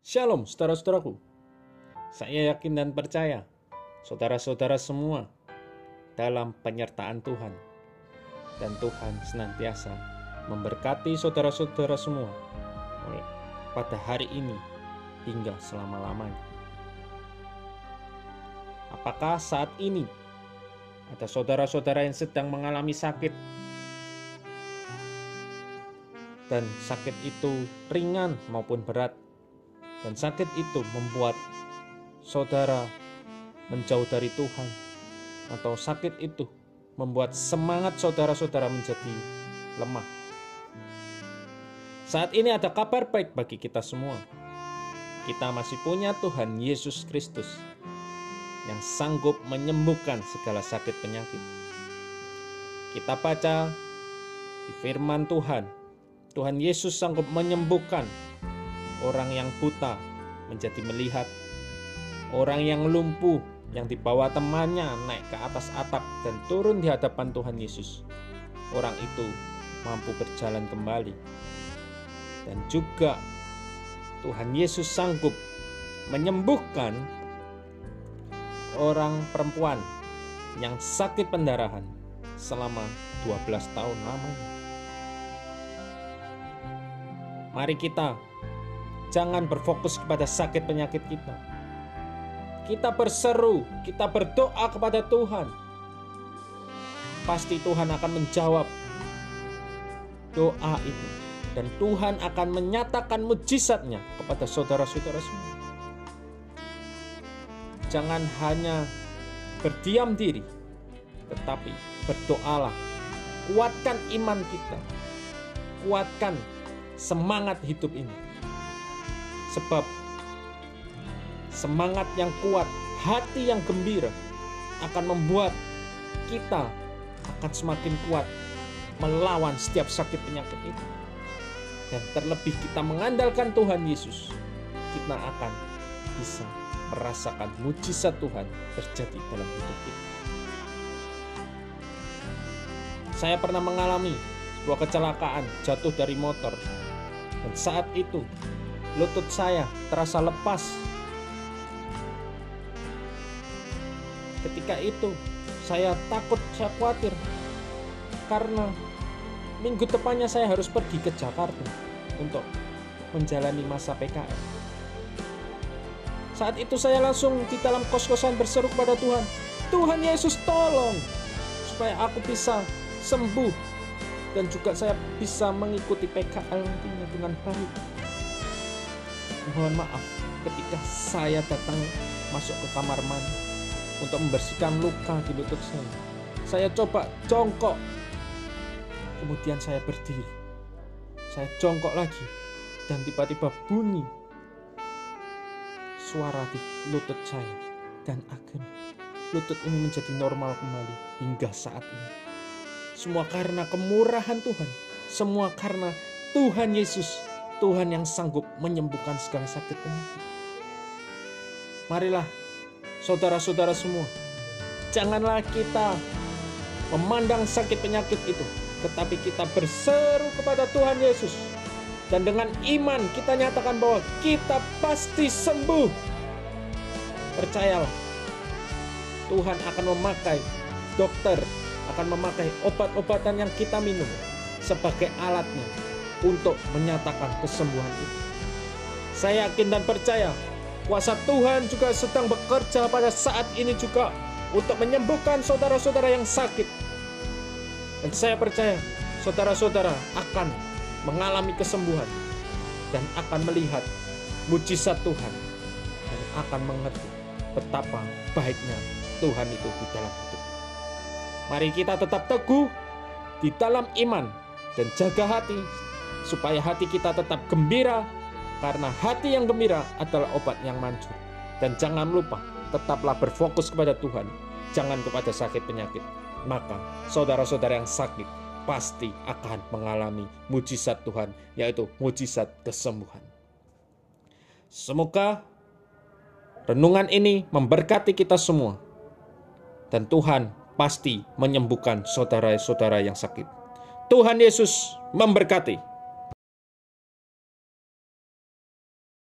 Shalom saudara-saudaraku. Saya yakin dan percaya saudara-saudara semua dalam penyertaan Tuhan. Dan Tuhan senantiasa memberkati saudara-saudara semua pada hari ini hingga selama-lamanya. Apakah saat ini ada saudara-saudara yang sedang mengalami sakit dan sakit itu ringan maupun berat dan sakit itu membuat saudara menjauh dari Tuhan atau sakit itu membuat semangat saudara-saudara menjadi lemah. Saat ini ada kabar baik bagi kita semua. Kita masih punya Tuhan Yesus Kristus yang sanggup menyembuhkan segala sakit penyakit. Kita baca di firman Tuhan, Tuhan Yesus sanggup menyembuhkan orang yang buta menjadi melihat, orang yang lumpuh yang dibawa temannya naik ke atas atap dan turun di hadapan Tuhan Yesus. Orang itu mampu berjalan kembali. Dan juga Tuhan Yesus sanggup menyembuhkan orang perempuan yang sakit pendarahan selama 12 tahun lamanya. Mari kita Jangan berfokus kepada sakit penyakit kita. Kita berseru, kita berdoa kepada Tuhan. Pasti Tuhan akan menjawab doa itu. Dan Tuhan akan menyatakan mujizatnya kepada saudara-saudara semua. Jangan hanya berdiam diri, tetapi berdoalah. Kuatkan iman kita. Kuatkan semangat hidup ini Sebab semangat yang kuat, hati yang gembira akan membuat kita akan semakin kuat melawan setiap sakit penyakit itu. Dan terlebih kita mengandalkan Tuhan Yesus, kita akan bisa merasakan mujizat Tuhan terjadi dalam hidup kita. Saya pernah mengalami sebuah kecelakaan jatuh dari motor. Dan saat itu lutut saya terasa lepas. Ketika itu saya takut, saya khawatir karena minggu depannya saya harus pergi ke Jakarta untuk menjalani masa PKL. Saat itu saya langsung di dalam kos-kosan berseru kepada Tuhan, Tuhan Yesus tolong supaya aku bisa sembuh dan juga saya bisa mengikuti PKL nantinya dengan baik mohon maaf ketika saya datang masuk ke kamar mandi untuk membersihkan luka di lutut saya. Saya coba jongkok, kemudian saya berdiri. Saya jongkok lagi, dan tiba-tiba bunyi suara di lutut saya. Dan akhirnya lutut ini menjadi normal kembali hingga saat ini. Semua karena kemurahan Tuhan, semua karena Tuhan Yesus Tuhan yang sanggup menyembuhkan segala sakit penyakit. Marilah, saudara-saudara semua, janganlah kita memandang sakit penyakit itu, tetapi kita berseru kepada Tuhan Yesus. Dan dengan iman kita nyatakan bahwa kita pasti sembuh. Percayalah, Tuhan akan memakai dokter, akan memakai obat-obatan yang kita minum sebagai alatnya untuk menyatakan kesembuhan itu. Saya yakin dan percaya kuasa Tuhan juga sedang bekerja pada saat ini juga untuk menyembuhkan saudara-saudara yang sakit. Dan saya percaya saudara-saudara akan mengalami kesembuhan dan akan melihat mujizat Tuhan dan akan mengerti betapa baiknya Tuhan itu di dalam hidup. Mari kita tetap teguh di dalam iman dan jaga hati supaya hati kita tetap gembira karena hati yang gembira adalah obat yang manjur. Dan jangan lupa, tetaplah berfokus kepada Tuhan, jangan kepada sakit penyakit. Maka saudara-saudara yang sakit pasti akan mengalami mujizat Tuhan, yaitu mujizat kesembuhan. Semoga renungan ini memberkati kita semua. Dan Tuhan pasti menyembuhkan saudara-saudara yang sakit. Tuhan Yesus memberkati.